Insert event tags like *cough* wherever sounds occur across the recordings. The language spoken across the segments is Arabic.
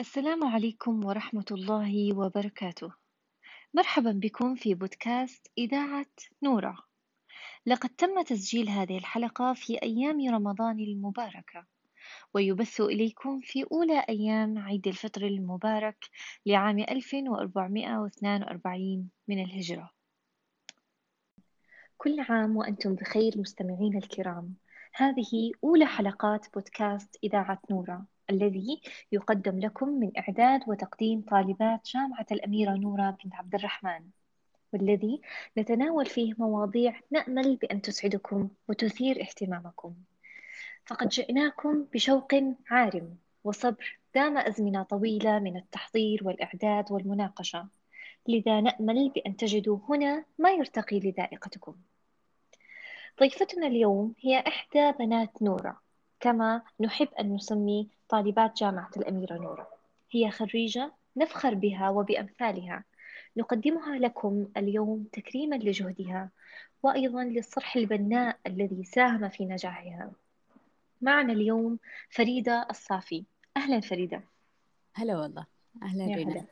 السلام عليكم ورحمة الله وبركاته. مرحبا بكم في بودكاست إذاعة نورة. لقد تم تسجيل هذه الحلقة في أيام رمضان المباركة، ويبث إليكم في أولى أيام عيد الفطر المبارك لعام 1442 من الهجرة. كل عام وأنتم بخير مستمعين الكرام. هذه أولى حلقات بودكاست إذاعة نورة. الذي يقدم لكم من إعداد وتقديم طالبات جامعة الأميرة نورة بنت عبد الرحمن والذي نتناول فيه مواضيع نأمل بأن تسعدكم وتثير اهتمامكم. فقد جئناكم بشوق عارم وصبر دام أزمنة طويلة من التحضير والإعداد والمناقشة لذا نأمل بأن تجدوا هنا ما يرتقي لذائقتكم. ضيفتنا اليوم هي إحدى بنات نورة كما نحب أن نسمي طالبات جامعة الأميرة نورة هي خريجة نفخر بها وبأمثالها. نقدمها لكم اليوم تكريما لجهدها وأيضا للصرح البناء الذي ساهم في نجاحها. معنا اليوم فريدة الصافي. أهلا فريدة. هلا والله. أهلا بنا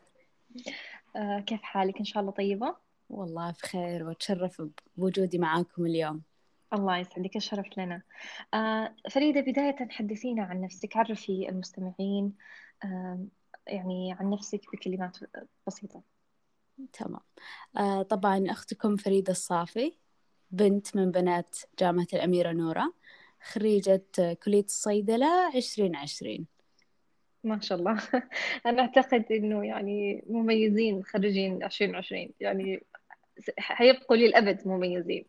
آه كيف حالك؟ إن شاء الله طيبة؟ والله بخير وأتشرف بوجودي معاكم اليوم. الله يسعدك الشرف لنا. آه فريدة بداية حدثينا عن نفسك. عرفي المستمعين آه يعني عن نفسك بكلمات بسيطة. تمام. آه طبعا أختكم فريدة الصافي بنت من بنات جامعة الأميرة نورة خريجة كلية الصيدلة عشرين عشرين. ما شاء الله. *laughs* أنا أعتقد إنه يعني مميزين خريجين عشرين عشرين. يعني حيبقوا للأبد مميزين.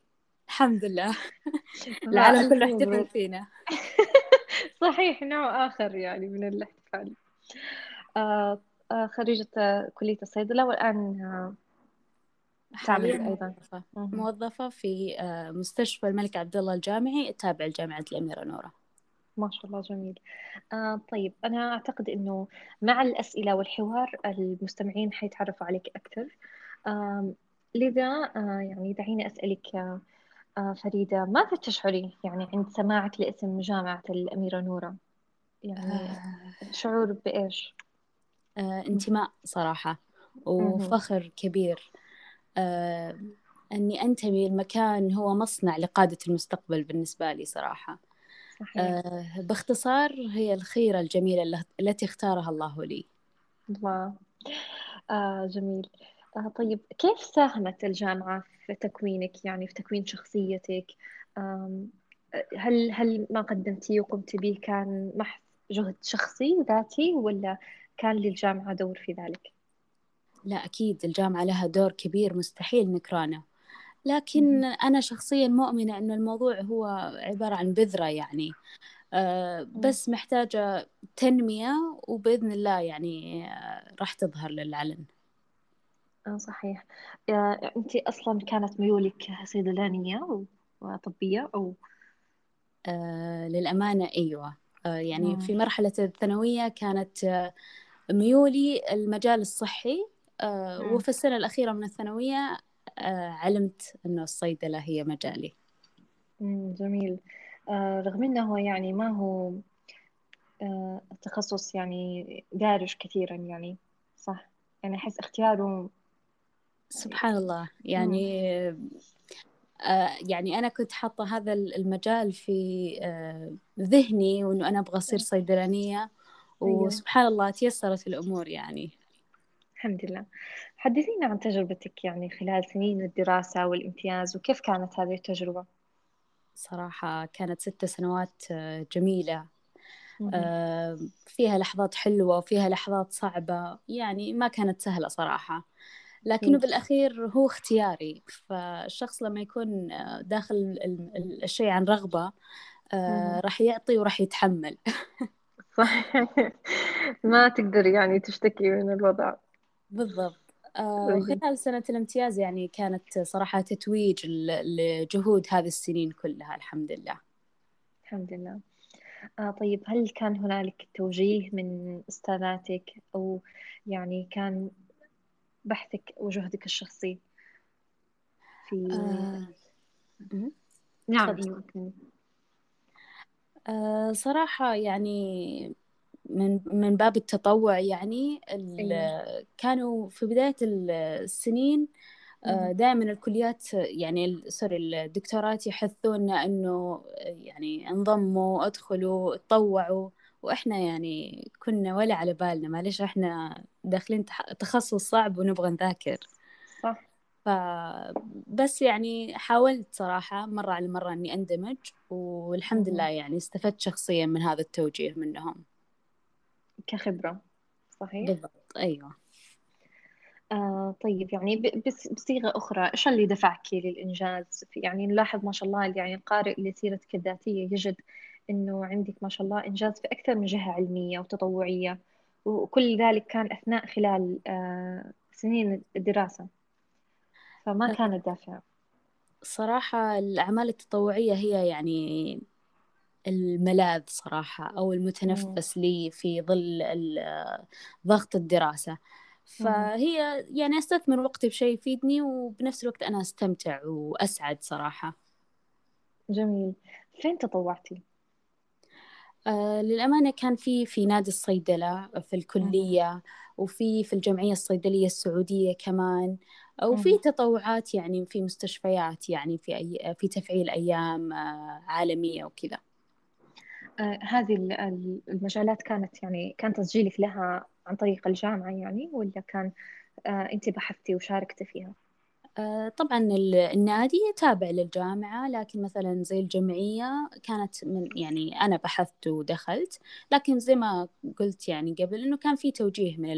الحمد لله. *laughs* العالم كله يحتفل فينا. *laughs* صحيح نوع آخر يعني من الاحتفال. آه آه خريجة كلية الصيدلة والآن آه تعمل أيضا. موظفة, موظفة في آه، مستشفى الملك عبد الله الجامعي التابع لجامعة الأميرة نورة ما شاء الله جميل. آه طيب أنا أعتقد أنه مع الأسئلة والحوار المستمعين حيتعرفوا عليك أكثر. آه لذا آه يعني دعيني أسألك آه آه فريدة ماذا تشعري يعني عند سماعك لاسم جامعة الأميرة نورة؟ يعني آه. شعور بإيش؟ آه انتماء صراحة وفخر كبير. آه أني أنتمي لمكان هو مصنع لقادة المستقبل بالنسبة لي صراحة. صحيح. آه باختصار هي الخيرة الجميلة التي اختارها الله لي. الله. آه جميل. آه طيب كيف ساهمت الجامعة في تكوينك؟ يعني في تكوين شخصيتك؟ هل هل ما قدمتيه وقمت به كان محض جهد شخصي ذاتي ولا كان للجامعة دور في ذلك؟ لا أكيد الجامعة لها دور كبير مستحيل نكرانه. لكن أنا شخصيا مؤمنة أن الموضوع هو عبارة عن بذرة يعني. أه بس محتاجة تنمية وبإذن الله يعني آه، راح تظهر للعلن. آه صحيح. آه أنت أصلا كانت ميولك صيدلانية وطبية أو؟ آه للأمانة أيوة. آه يعني مم. في مرحلة الثانوية كانت آه ميولي المجال الصحي. آه وفي السنة الأخيرة من الثانوية آه علمت أنه الصيدلة هي مجالي. مم جميل. آه رغم أنه يعني ما هو آه التخصص يعني دارج كثيرا يعني صح؟ يعني أحس اختياره سبحان الله. يعني آه يعني أنا كنت حاطة هذا المجال في آه ذهني وإنه أنا أبغى أصير صيدلانية. أيوة. وسبحان الله تيسرت الأمور يعني. الحمد لله. حدثينا عن تجربتك يعني خلال سنين الدراسة والامتياز وكيف كانت هذه التجربة؟ صراحة كانت ست سنوات آه، جميلة. فيها لحظات حلوة وفيها لحظات صعبة. يعني ما كانت سهلة صراحة. لكنه بالأخير هو اختياري. فالشخص لما يكون داخل الشيء عن رغبة آه، راح يعطي وراح يتحمل. *laughs* صحيح. ما تقدر يعني تشتكي من الوضع. بالضبط. آه خلال سنة الامتياز يعني كانت صراحة تتويج لجهود هذه السنين كلها الحمد لله. الحمد لله. آه طيب هل كان هنالك توجيه من أستاذاتك؟ أو يعني كان بحثك وجهدك الشخصي في آه. نعم. آه صراحة يعني من من باب التطوع يعني. كانوا في بداية السنين دائما الكليات يعني سوري الدكتورات يحثونا إنه يعني انضموا ادخلوا اتطوعوا وإحنا يعني كنا ولا على بالنا معلش إحنا داخلين تخصص صعب ونبغى نذاكر. صح. فبس يعني حاولت صراحة مرة على مرة إني أندمج والحمد لله يعني استفدت شخصيا من هذا التوجيه منهم. كخبرة. صحيح؟ بالضبط أيوة. آه طيب يعني بصيغة أخرى إيش اللي دفعك للإنجاز؟ يعني نلاحظ ما شاء الله يعني القارئ لسيرتك الذاتية يجد إنه عندك ما شاء الله إنجاز في أكثر من جهة علمية وتطوعية. وكل ذلك كان أثناء خلال آه سنين الدراسة. فما كان الدافع. صراحة الأعمال التطوعية هي يعني الملاذ صراحة أو المتنفس لي في ظل ضغط الدراسة. فهي يعني أستثمر وقتي بشيء يفيدني وبنفس الوقت أنا أستمتع وأسعد صراحة. جميل. فين تطوعتي؟ آه للأمانة كان في في نادي الصيدلة في الكلية وفي في الجمعية الصيدلية السعودية كمان وفي تطوعات يعني في مستشفيات يعني في أي في تفعيل أيام آه عالمية وكذا. آه هذه المجالات كانت يعني كان تسجيلك لها عن طريق الجامعة يعني ولا كان أنت بحثتي وشاركتي فيها؟ آه، طبعا النادي تابع للجامعة لكن مثلا زي الجمعية كانت من يعني أنا بحثت ودخلت لكن زي ما قلت يعني قبل إنه كان في توجيه من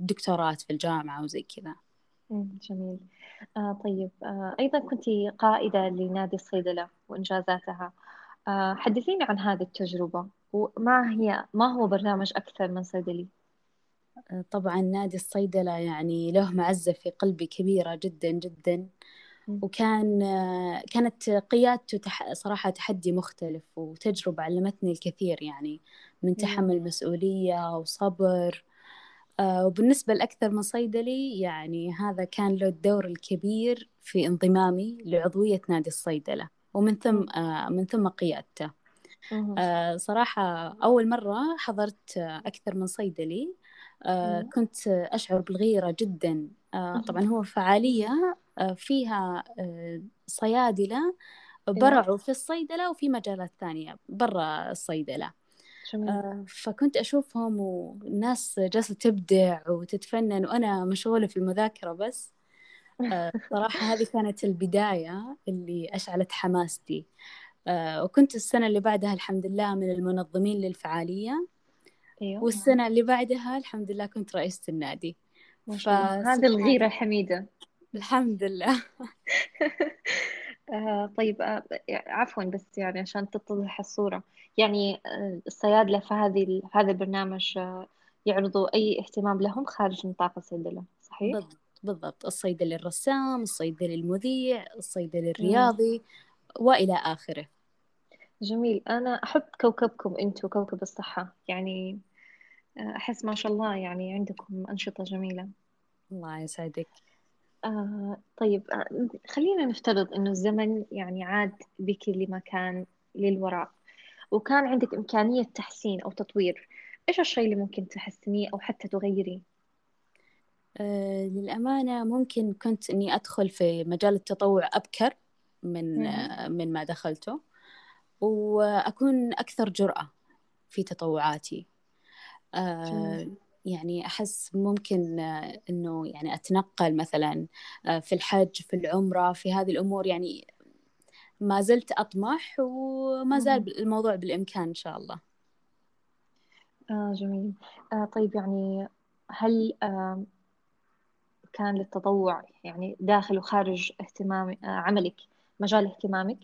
الدكتورات في الجامعة وزي كذا. جميل. آه طيب آه أيضا كنت قائدة لنادي الصيدلة وإنجازاتها. آه حدثيني عن هذه التجربة وما هي ما هو برنامج أكثر من صيدلي؟ طبعا نادي الصيدلة يعني له معزة في قلبي كبيرة جدا جدا. وكان كانت قيادته تح... صراحة تحدي مختلف وتجربة علمتني الكثير يعني من تحمل مسؤولية وصبر. آه، وبالنسبة لأكثر من صيدلي يعني هذا كان له الدور الكبير في انضمامي لعضوية نادي الصيدلة ومن ثم آه، من ثم قيادته. آه، صراحة أول مرة حضرت أكثر من صيدلي آه كنت أشعر بالغيرة جدا. آه طبعا هو فعالية آه فيها آه صيادلة برعوا في الصيدلة وفي مجالات ثانية برا الصيدلة. آه فكنت أشوفهم والناس جالسة تبدع وتتفنن وأنا مشغولة في المذاكرة بس. آه *laughs* صراحة هذه كانت البداية اللي أشعلت حماستي. آه وكنت السنة اللي بعدها الحمد لله من المنظمين للفعالية. أيوة. والسنة اللي بعدها الحمد لله كنت رئيسة النادي. ف... هذه الغيرة الحميدة الحمد لله. *laughs* آه طيب آه عفوا بس يعني عشان تتضح الصورة. يعني آه الصيادلة في هذه هذا البرنامج آه يعرضوا أي اهتمام لهم خارج نطاق الصيدلة صحيح؟ بالضبط بالضبط. الصيدلي الرسام الصيدلي المذيع الصيدلي الرياضي مم. وإلى آخره. جميل. أنا أحب كوكبكم أنتم كوكب الصحة. يعني أحس ما شاء الله يعني عندكم أنشطة جميلة. الله يسعدك. آه طيب آه خلينا نفترض إنه الزمن يعني عاد بك لمكان للوراء وكان عندك إمكانية تحسين أو تطوير. إيش الشيء اللي ممكن تحسنيه أو حتى تغيريه؟ آه للأمانة ممكن كنت إني أدخل في مجال التطوع أبكر. من من ما دخلته وأكون أكثر جرأة في تطوعاتي. آه يعني أحس ممكن آه إنه يعني أتنقل مثلا آه في الحج في العمرة في هذه الأمور. يعني ما زلت أطمح وما زال الموضوع بالإمكان إن شاء الله. آه جميل. آه طيب يعني هل آه كان للتطوع يعني داخل وخارج اهتمام آه عملك مجال اهتمامك؟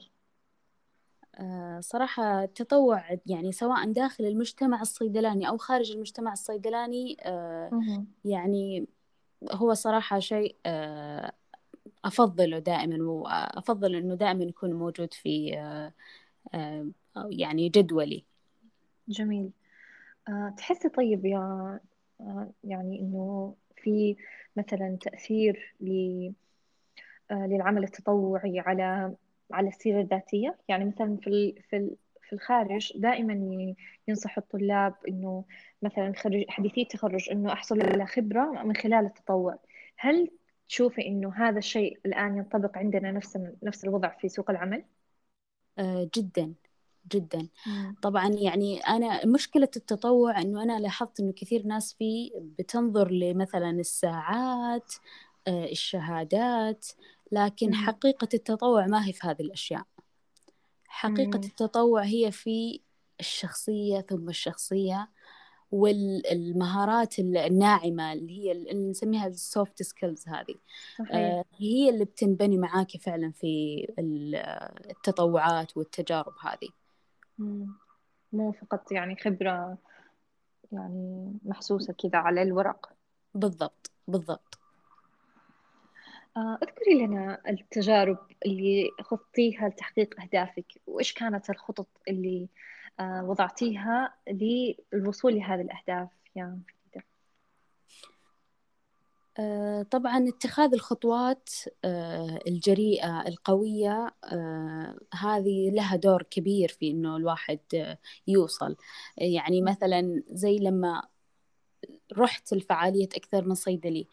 آه، صراحة التطوع يعني سواء داخل المجتمع الصيدلاني أو خارج المجتمع الصيدلاني آه، يعني هو صراحة شيء آه، أفضله دائما وأفضل أنه دائما يكون موجود في يعني جدولي. جميل. تحسي طيب يا يعني أنه في مثلا تأثير للعمل التطوعي على على السيرة الذاتية. يعني مثلا في في في الخارج دائما ينصح الطلاب إنه مثلا خريج حديثي التخرج إنه أحصل على خبرة من خلال التطوع. هل تشوفي إنه هذا الشيء الآن ينطبق عندنا نفس نفس الوضع في سوق العمل؟ آه جدا جدا. طبعا يعني أنا مشكلة التطوع إنه أنا لاحظت إنه كثير ناس فيه بتنظر لمثلا الساعات آه، الشهادات لكن حقيقة التطوع ما هي في هذه الأشياء. حقيقة التطوع هي في الشخصية ثم الشخصية والمهارات الناعمة اللي هي اللي نسميها ال soft skills هذه. صحيح. آه هي اللي بتنبني معاكي فعلا في التطوعات والتجارب هذه. مو فقط يعني خبرة يعني محسوسة كذا على الورق. بالضبط بالضبط. أذكري لنا التجارب اللي خضتيها لتحقيق أهدافك. وإيش كانت الخطط اللي آه، وضعتيها للوصول لهذه الأهداف؟ يا آه، طبعا اتخاذ الخطوات آه، الجريئة القوية هذه لها دور كبير في إنه الواحد يوصل. يعني مثلا زي لما رحت الفعالية أكثر من صيدلي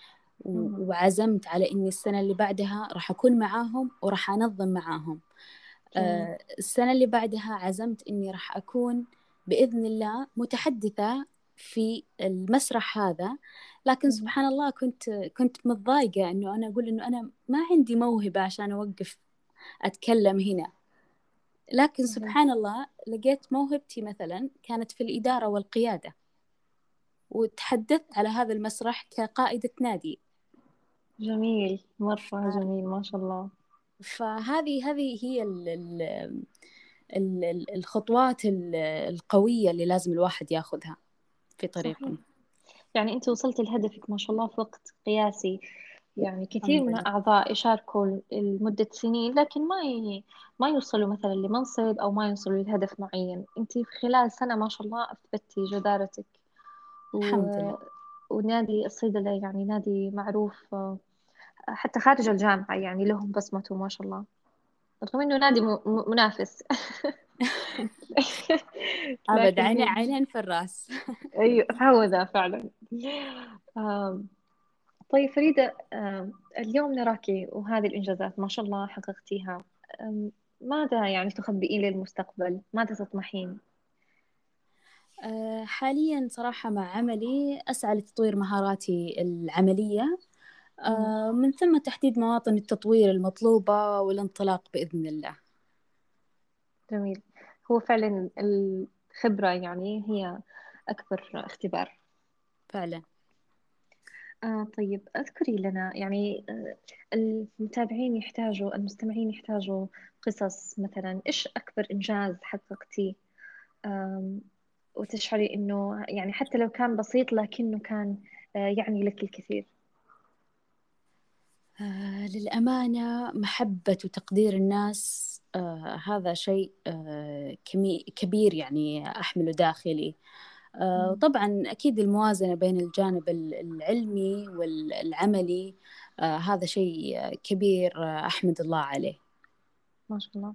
وعزمت على إني السنة اللي بعدها راح أكون معاهم وراح أنظم معاهم. آه السنة اللي بعدها عزمت إني راح أكون بإذن الله متحدثة في المسرح هذا. لكن سبحان الله كنت كنت متضايقة إنه أنا أقول إنه أنا ما عندي موهبة عشان أوقف أتكلم هنا. لكن سبحان الله لقيت موهبتي مثلا كانت في الإدارة والقيادة. وتحدثت على هذا المسرح كقائدة نادي. جميل مرة جميل ما شاء الله. فهذه هذه هي ال ال الخطوات القوية اللي لازم الواحد ياخذها في طريقه. يعني أنت وصلت لهدفك ما شاء الله في وقت قياسي. يعني كثير من الأعضاء يشاركوا لمدة سنين لكن ما ي... ما يوصلوا مثلا لمنصب أو ما يوصلوا لهدف معين. أنت في خلال سنة ما شاء الله أثبتي جدارتك. و... الحمد لله. ونادي الصيدلة يعني نادي معروف حتى خارج الجامعة يعني لهم بصمته ما شاء الله. رغم إنه نادي منافس. *laughs* أبد عينين عينين في الرأس. *laughs* أيوة هو ذا فعلا طيب فريدة اليوم نراكي وهذه الإنجازات ما شاء الله حققتيها. ماذا يعني تخبئين للمستقبل؟ ماذا تطمحين؟ أه، حاليا صراحة مع عملي أسعى لتطوير مهاراتي العملية. أه، من ثم تحديد مواطن التطوير المطلوبة والانطلاق بإذن الله. جميل. هو فعلا الخبرة يعني هي أكبر اختبار. فعلا. آه طيب أذكري لنا يعني آه المتابعين يحتاجوا المستمعين يحتاجوا قصص مثلا. إيش أكبر إنجاز حققتيه وتشعري إنه يعني حتى لو كان بسيط لكنه كان آه يعني لك الكثير. آه للأمانة محبة وتقدير الناس آه هذا شيء آه كبير يعني أحمله داخلي. آه طبعا أكيد الموازنة بين الجانب العلمي والعملي آه هذا شيء كبير أحمد الله عليه. ما شاء الله.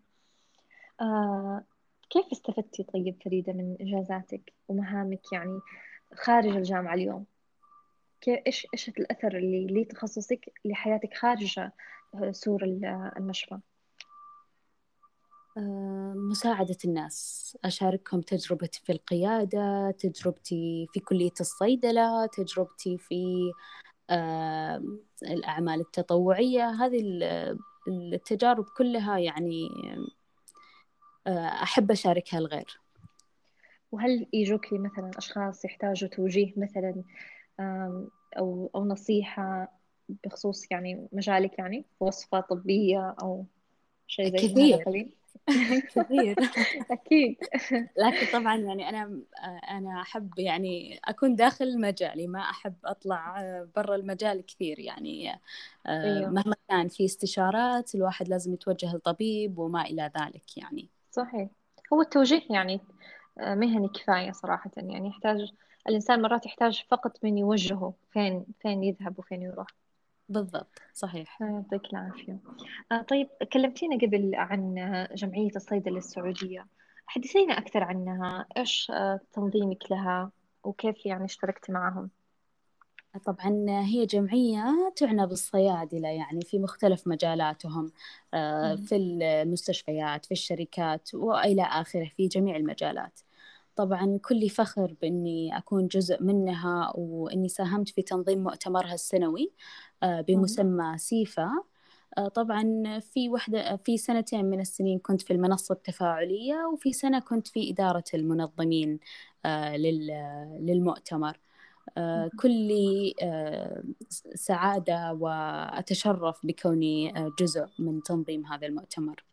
كيف استفدتي طيب فريدة من إنجازاتك ومهامك يعني خارج الجامعة اليوم؟ كيف إيش إيش الأثر اللي لتخصصك لحياتك خارج سور المشفى آه، مساعدة الناس. أشاركهم تجربتي في القيادة تجربتي في كلية الصيدلة تجربتي في آه، الأعمال التطوعية. هذه التجارب كلها يعني أحب أشاركها الغير. وهل يجوك مثلا أشخاص يحتاجوا توجيه مثلا أو أو نصيحة بخصوص يعني مجالك يعني وصفة طبية أو شيء زي كثير. *laughs* كثير. *laughs* أكيد. لكن طبعا يعني أنا أنا أحب يعني أكون داخل مجالي ما أحب أطلع برا المجال كثير يعني أيوه. مهما كان في استشارات الواحد لازم يتوجه لطبيب وما إلى ذلك يعني. صحيح. هو التوجيه يعني مهني كفاية صراحة يعني. يحتاج الإنسان مرات يحتاج فقط من يوجهه فين فين يذهب وفين يروح. بالضبط صحيح. يعطيك العافية. آه طيب كلمتينا قبل عن جمعية الصيدلة السعودية. حدثينا أكثر عنها. إيش آه، تنظيمك لها؟ وكيف يعني اشتركتي معهم؟ طبعا هي جمعية تعنى بالصيادلة يعني في مختلف مجالاتهم آه، في المستشفيات في الشركات وإلى آخره في جميع المجالات. طبعا كلي فخر بإني أكون جزء منها وإني ساهمت في تنظيم مؤتمرها السنوي آه، بمسمى سيفا. آه، طبعا في وحدة في سنتين من السنين كنت في المنصة التفاعلية وفي سنة كنت في إدارة المنظمين للمؤتمر. آه، كلي آه، سعادة وأتشرف بكوني آه، جزء من تنظيم هذا المؤتمر.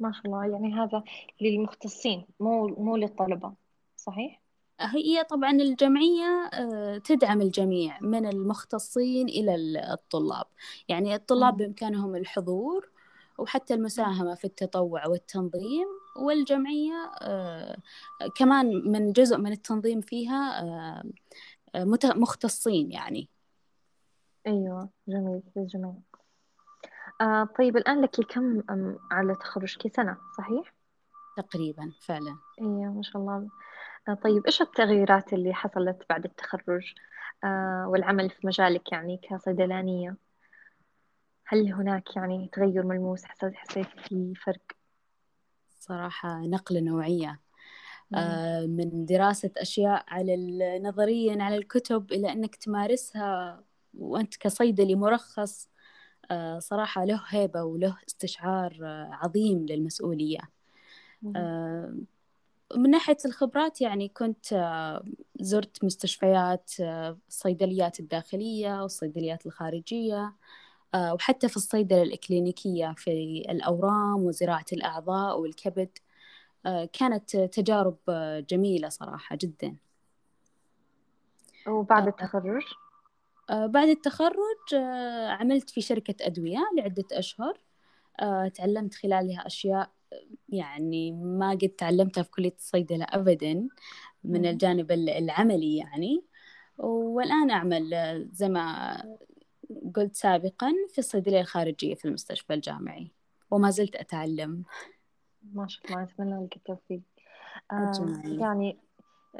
ما شاء الله. يعني هذا للمختصين مو مو للطلبة صحيح؟ هي طبعا الجمعية تدعم الجميع من المختصين إلى الطلاب. يعني الطلاب بإمكانهم الحضور وحتى المساهمة في التطوع والتنظيم والجمعية كمان من جزء من التنظيم فيها مختصين يعني. أيوة جميل جميل. آه طيب الآن لك كم على تخرجك سنة صحيح؟ تقريبا فعلا. أيوة ما شاء الله. آه طيب إيش التغييرات اللي حصلت بعد التخرج؟ آه والعمل في مجالك يعني كصيدلانية. هل هناك يعني تغير ملموس؟ حسيت حسيت في فرق؟ صراحة نقلة نوعية. من دراسة أشياء على نظريا على الكتب إلى أنك تمارسها وأنت كصيدلي مرخص آه، صراحة له هيبة وله استشعار آه، عظيم للمسؤولية. من ناحية الخبرات يعني كنت زرت مستشفيات الصيدليات الداخلية والصيدليات الخارجية وحتى في الصيدلة الإكلينيكية في الأورام وزراعة الأعضاء والكبد. آه، كانت تجارب آه، جميلة صراحة جدا. وبعد آه، التخرج؟ بعد التخرج عملت في شركة أدوية لعدة أشهر. تعلمت خلالها أشياء يعني ما قد تعلمتها في كلية الصيدلة أبدا من الجانب العملي يعني. والآن أعمل زي ما قلت سابقا في الصيدلية الخارجية في المستشفى الجامعي وما زلت أتعلم. ما شاء الله أتمنى لك التوفيق. آه يعني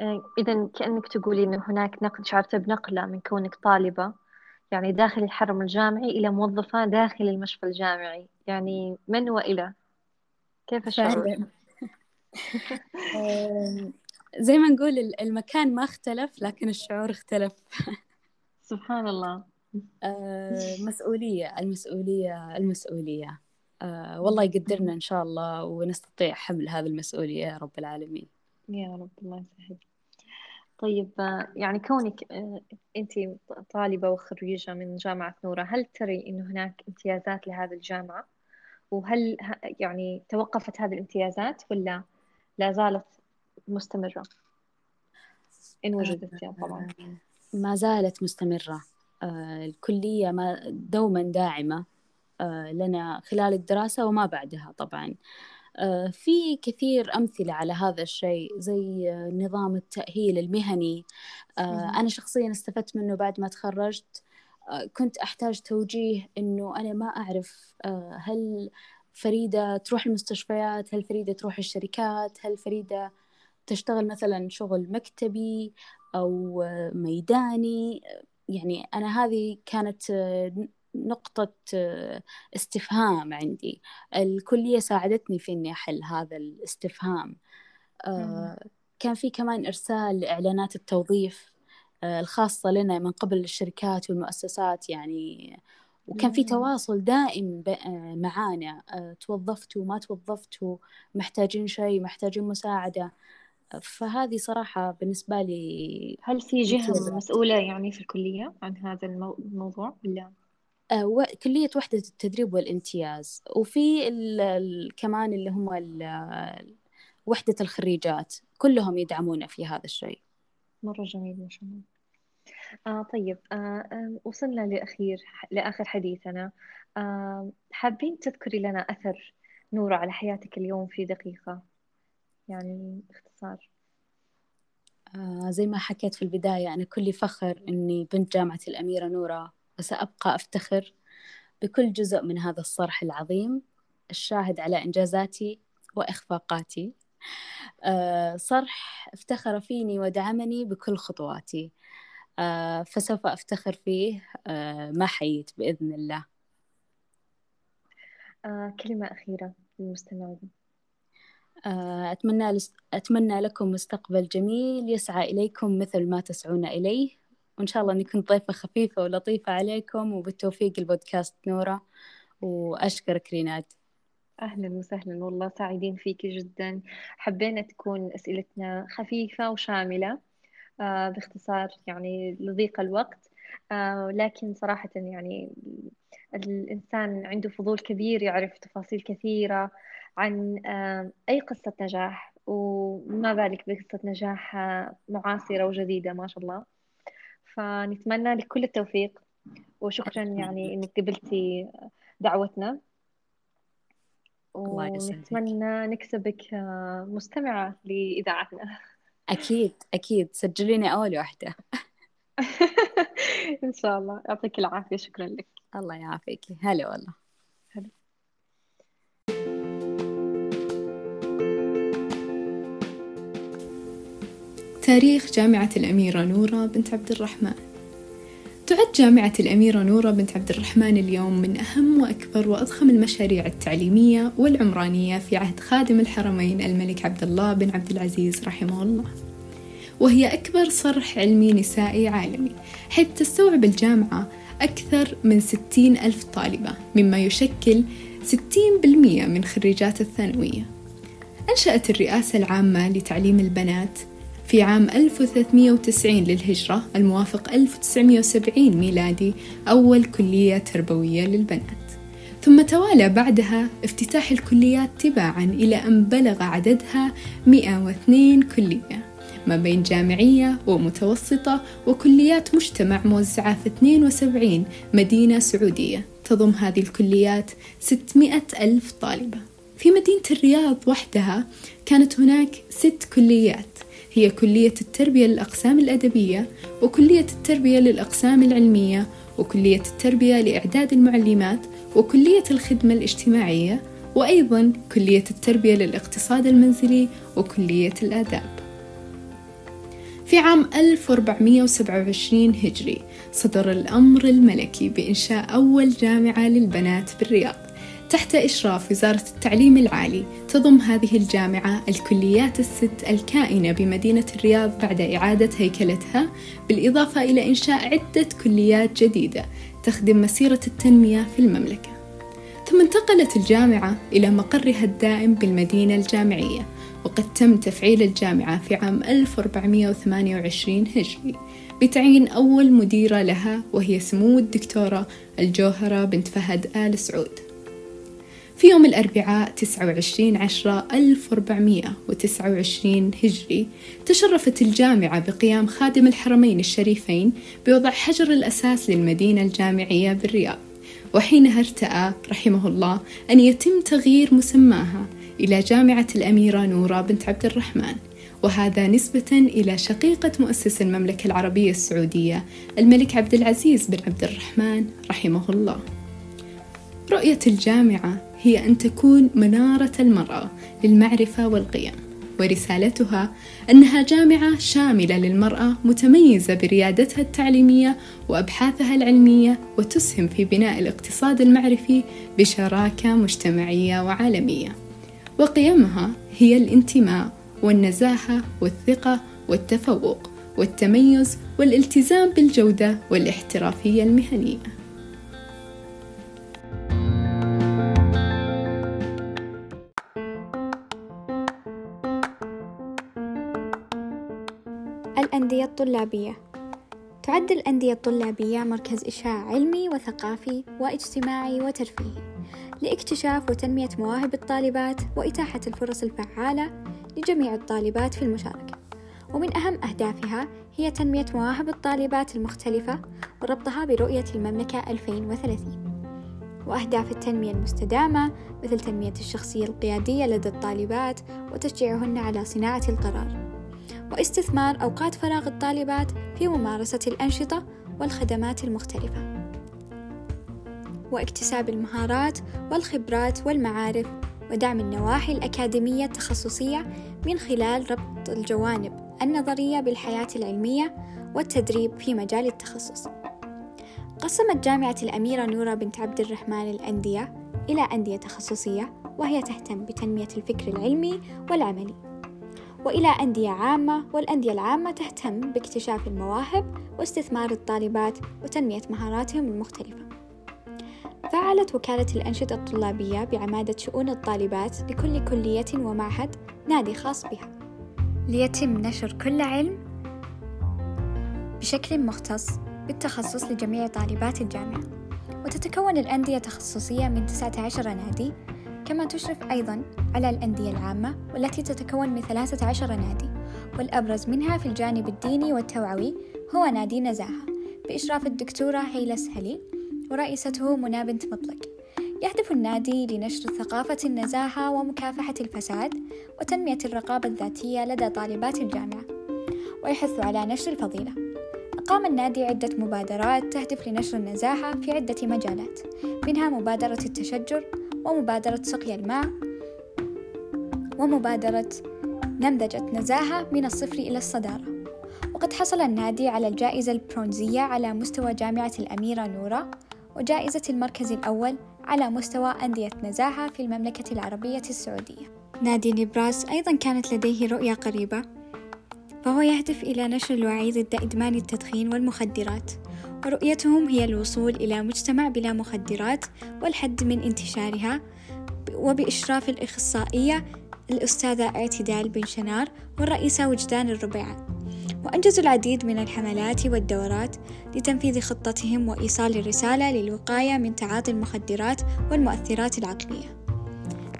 آه إذا كأنك تقولي إنه هناك نقل شعرت بنقلة من كونك طالبة يعني داخل الحرم الجامعي إلى موظفة داخل المشفى الجامعي. يعني من وإلى؟ كيف الشعور؟ *laughs* زي ما نقول المكان ما اختلف لكن الشعور اختلف. سبحان الله. آه، مسؤولية المسؤولية المسؤولية. والله يقدرنا إن شاء الله ونستطيع حمل هذه المسؤولية يا رب العالمين. يا رب الله يسهل. طيب آه، يعني كونك آه، أنت طالبة وخريجة من جامعة نورة هل تري أنه هناك امتيازات لهذه الجامعة؟ وهل يعني توقفت هذه الامتيازات ولا لا زالت مستمرة؟ إن وجدت يعني طبعا ما زالت مستمرة. الكلية ما دوما داعمة. آه، لنا خلال الدراسة وما بعدها طبعا. آه، في كثير أمثلة على هذا الشيء زي نظام التأهيل المهني. آه، أنا شخصيا استفدت منه بعد ما تخرجت. كنت أحتاج توجيه إنه أنا ما أعرف هل فريدة تروح المستشفيات هل فريدة تروح الشركات هل فريدة تشتغل مثلا شغل مكتبي أو ميداني. يعني أنا هذه كانت نقطة آه، استفهام عندي. الكلية ساعدتني في إني أحل هذا الاستفهام. آه، كان في كمان إرسال إعلانات التوظيف آه، الخاصة لنا من قبل الشركات والمؤسسات يعني. وكان في تواصل دائم معانا. توظفتوا ما توظفتوا محتاجين شيء محتاجين مساعدة. فهذه صراحة بالنسبة لي هل في جهة مسؤولة يعني في الكلية عن هذا الموضوع ولا؟ آه، كلية وحدة التدريب والامتياز وفي ال كمان اللي هم وحدة الخريجات كلهم يدعمونا في هذا الشيء. مرة جميل ما شاء الله. آه طيب آه آه وصلنا لأخير لآخر حديثنا. آه حابين تذكري لنا أثر نورة على حياتك اليوم في دقيقة؟ يعني باختصار. آه زي ما حكيت في البداية أنا كلي فخر إني بنت جامعة الأميرة نورة وسأبقى أفتخر بكل جزء من هذا الصرح العظيم الشاهد على إنجازاتي وإخفاقاتي. آه، صرح افتخر فيني ودعمني بكل خطواتي. آه، فسوف أفتخر فيه ما حييت بإذن الله. كلمة أخيرة للمستمعين. أتمنى أتمنى لكم مستقبل جميل يسعى إليكم مثل ما تسعون إليه. وإن شاء الله أني كنت ضيفة خفيفة ولطيفة عليكم وبالتوفيق البودكاست نورة وأشكرك ريناد. أهلا وسهلا والله سعيدين فيك جدا. حبينا تكون أسئلتنا خفيفة وشاملة آه باختصار يعني لضيق الوقت آه لكن صراحة يعني الإنسان عنده فضول كبير يعرف تفاصيل كثيرة عن آه أي قصة نجاح وما بالك بقصة نجاح آه، معاصرة وجديدة ما شاء الله. فنتمنى لك كل التوفيق. وشكرا يعني إنك قبلتي دعوتنا. ونتمنى نكسبك آه، مستمعة لإذاعتنا. أكيد أكيد. سجليني أول واحدة. *laughs* إن شاء الله. يعطيك العافية. شكرا لك. الله يعافيك. هلا والله. تاريخ جامعة الأميرة نورة بنت عبد الرحمن. تعد جامعة الأميرة نورة بنت عبد الرحمن اليوم من أهم وأكبر وأضخم المشاريع التعليمية والعمرانية في عهد خادم الحرمين الملك عبد الله بن عبد العزيز رحمه الله. وهي أكبر صرح علمي نسائي عالمي حيث تستوعب الجامعة أكثر من ستين ألف طالبة مما يشكل ستين بالمية من خريجات الثانوية. أنشأت الرئاسة العامة لتعليم البنات في عام 1390 للهجرة الموافق 1970 ميلادي أول كلية تربوية للبنات. ثم توالى بعدها افتتاح الكليات تباعا إلى أن بلغ عددها 102 كلية ما بين جامعية ومتوسطة وكليات مجتمع موزعة في 72 مدينة سعودية. تضم هذه الكليات 600 ألف طالبة. في مدينة الرياض وحدها كانت هناك ست كليات. هي كلية التربية للأقسام الأدبية وكلية التربية للأقسام العلمية وكلية التربية لإعداد المعلمات وكلية الخدمة الاجتماعية وأيضا كلية التربية للاقتصاد المنزلي وكلية الآداب. في عام 1427 هجري صدر الأمر الملكي بإنشاء أول جامعة للبنات بالرياض. تحت إشراف وزارة التعليم العالي تضم هذه الجامعة الكليات الست الكائنة بمدينة الرياض بعد إعادة هيكلتها بالإضافة إلى إنشاء عدة كليات جديدة تخدم مسيرة التنمية في المملكة. ثم انتقلت الجامعة إلى مقرها الدائم بالمدينة الجامعية وقد تم تفعيل الجامعة في عام 1428 هجري بتعيين أول مديرة لها وهي سمو الدكتورة الجوهرة بنت فهد آل سعود. في يوم الأربعاء 29 عشرة 1429 هجري تشرفت الجامعة بقيام خادم الحرمين الشريفين بوضع حجر الأساس للمدينة الجامعية بالرياض. وحينها ارتأى رحمه الله أن يتم تغيير مسماها إلى جامعة الأميرة نورة بنت عبد الرحمن وهذا نسبة إلى شقيقة مؤسس المملكة العربية السعودية الملك عبد العزيز بن عبد الرحمن رحمه الله. رؤية الجامعة هي أن تكون منارة المرأة للمعرفة والقيم ورسالتها أنها جامعة شاملة للمرأة متميزة بريادتها التعليمية وأبحاثها العلمية وتسهم في بناء الاقتصاد المعرفي بشراكة مجتمعية وعالمية. وقيمها هي الانتماء والنزاهة والثقة والتفوق والتميز والالتزام بالجودة والاحترافية المهنية. الأندية الطلابية. تعد الأندية الطلابية مركز إشعاع علمي وثقافي واجتماعي وترفيهي لاكتشاف وتنمية مواهب الطالبات وإتاحة الفرص الفعالة لجميع الطالبات في المشاركة. ومن أهم أهدافها هي تنمية مواهب الطالبات المختلفة وربطها برؤية المملكة 2030 وأهداف التنمية المستدامة مثل تنمية الشخصية القيادية لدى الطالبات وتشجيعهن على صناعة القرار. واستثمار أوقات فراغ الطالبات في ممارسة الأنشطة والخدمات المختلفة واكتساب المهارات والخبرات والمعارف ودعم النواحي الأكاديمية التخصصية من خلال ربط الجوانب النظرية بالحياة العلمية والتدريب في مجال التخصص. قسمت جامعة الأميرة نورة بنت عبد الرحمن الأندية إلى أندية تخصصية وهي تهتم بتنمية الفكر العلمي والعملي وإلى أندية عامة والأندية العامة تهتم باكتشاف المواهب واستثمار الطالبات وتنمية مهاراتهم المختلفة. فعلت وكالة الأنشطة الطلابية بعمادة شؤون الطالبات لكل كلية ومعهد نادي خاص بها. ليتم نشر كل علم بشكل مختص بالتخصص لجميع طالبات الجامعة. وتتكون الأندية التخصصية من 19 نادي كما تشرف أيضا على الأندية العامة والتي تتكون من 13 نادي والأبرز منها في الجانب الديني والتوعوي هو نادي نزاهة بإشراف الدكتورة هيلة سهلي ورئيسته منى بنت مطلق. يهدف النادي لنشر ثقافة النزاهة ومكافحة الفساد وتنمية الرقابة الذاتية لدى طالبات الجامعة ويحث على نشر الفضيلة. أقام النادي عدة مبادرات تهدف لنشر النزاهة في عدة مجالات منها مبادرة التشجر ومبادرة سقي الماء ومبادرة نمذجة نزاهة من الصفر إلى الصدارة. وقد حصل النادي على الجائزة البرونزية على مستوى جامعة الأميرة نورة وجائزة المركز الأول على مستوى أندية نزاهة في المملكة العربية السعودية. نادي نبراس أيضا كانت لديه رؤية قريبة. فهو يهدف إلى نشر الوعي ضد إدمان التدخين والمخدرات. ورؤيتهم هي الوصول إلى مجتمع بلا مخدرات والحد من انتشارها وبإشراف الإخصائية الأستاذة اعتدال بن شنار والرئيسة وجدان الربيعة وأنجزوا العديد من الحملات والدورات لتنفيذ خطتهم وإيصال الرسالة للوقاية من تعاطي المخدرات والمؤثرات العقلية.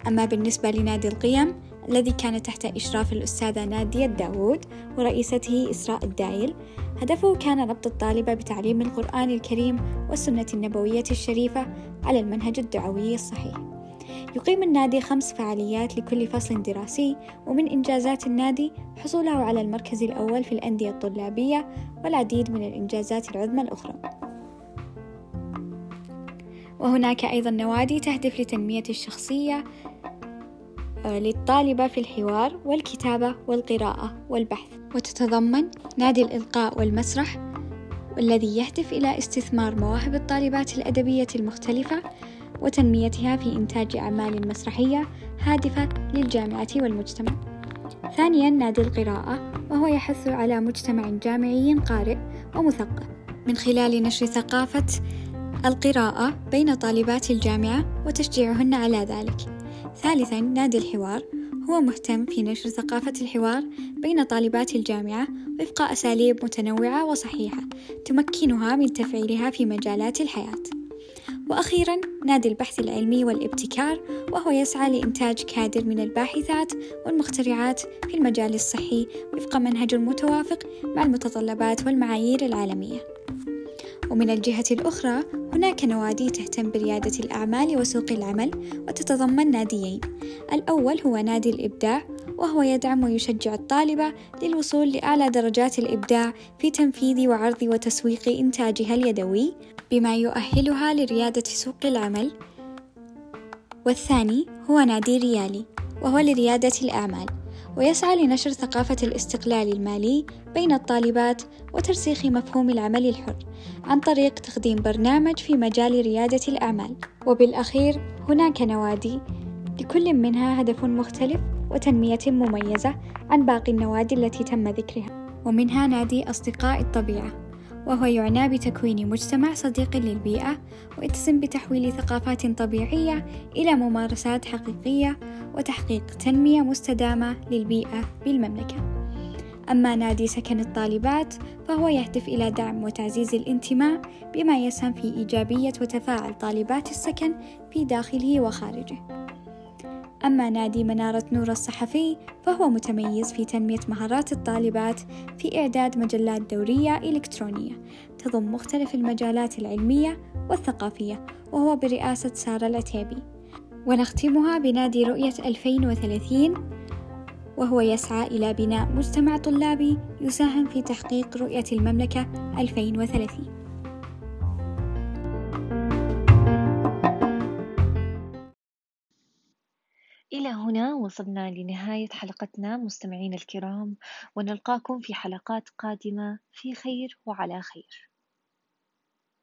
أما بالنسبة لنادي القيم الذي كان تحت إشراف الأستاذة نادية داوود ورئيسته إسراء الدايل. هدفه كان ربط الطالبة بتعليم القرآن الكريم والسنة النبوية الشريفة على المنهج الدعوي الصحيح. يقيم النادي خمس فعاليات لكل فصل دراسي ومن إنجازات النادي حصوله على المركز الأول في الأندية الطلابية والعديد من الإنجازات العظمى الأخرى. وهناك أيضا نوادي تهدف لتنمية الشخصية للطالبة في الحوار والكتابة والقراءة والبحث وتتضمن نادي الإلقاء والمسرح والذي يهدف إلى استثمار مواهب الطالبات الأدبية المختلفة وتنميتها في إنتاج أعمال مسرحية هادفة للجامعة والمجتمع. ثانيا نادي القراءة وهو يحث على مجتمع جامعي قارئ ومثقف من خلال نشر ثقافة القراءة بين طالبات الجامعة وتشجيعهن على ذلك. ثالثا نادي الحوار هو مهتم في نشر ثقافة الحوار بين طالبات الجامعة وفق أساليب متنوعة وصحيحة تمكنها من تفعيلها في مجالات الحياة. وأخيرا نادي البحث العلمي والابتكار وهو يسعى لإنتاج كادر من الباحثات والمخترعات في المجال الصحي وفق منهج متوافق مع المتطلبات والمعايير العالمية ومن الجهة الأخرى هناك نوادي تهتم بريادة الأعمال وسوق العمل وتتضمن ناديين. الأول هو نادي الإبداع وهو يدعم ويشجع الطالبة للوصول لأعلى درجات الإبداع في تنفيذ وعرض وتسويق إنتاجها اليدوي بما يؤهلها لريادة سوق العمل. والثاني هو نادي ريالي وهو لريادة الأعمال. ويسعى لنشر ثقافة الاستقلال المالي بين الطالبات وترسيخ مفهوم العمل الحر عن طريق تقديم برنامج في مجال ريادة الأعمال. وبالأخير هناك نوادي. لكل منها هدف مختلف وتنمية مميزة عن باقي النوادي التي تم ذكرها. ومنها نادي أصدقاء الطبيعة وهو يعنى بتكوين مجتمع صديق للبيئة ويتسم بتحويل ثقافات طبيعية إلى ممارسات حقيقية وتحقيق تنمية مستدامة للبيئة بالمملكة. أما نادي سكن الطالبات فهو يهدف إلى دعم وتعزيز الانتماء بما يسهم في إيجابية وتفاعل طالبات السكن في داخله وخارجه. أما نادي منارة نور الصحفي فهو متميز في تنمية مهارات الطالبات في إعداد مجلات دورية إلكترونية تضم مختلف المجالات العلمية والثقافية وهو برئاسة سارة العتيبي ونختمها بنادي رؤية 2030 وهو يسعى إلى بناء مجتمع طلابي يساهم في تحقيق رؤية المملكة 2030 وصلنا لنهاية حلقتنا مستمعين الكرام ونلقاكم في حلقات قادمة في خير وعلى خير.